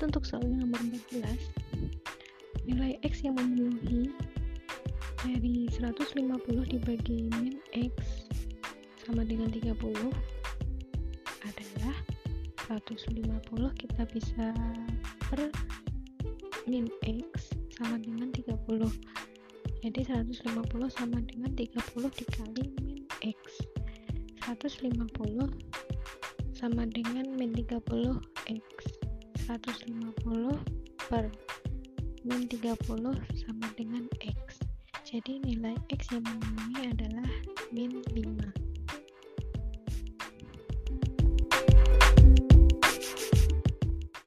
untuk soal nomor 14 nilai X yang memenuhi dari 150 dibagi min X sama dengan 30 adalah 150 kita bisa per min X sama dengan 30 jadi 150 sama dengan 30 dikali min X. 150 sama dengan min 30 X 150 per min 30 sama dengan X. Jadi nilai X yang memenuhi adalah min 5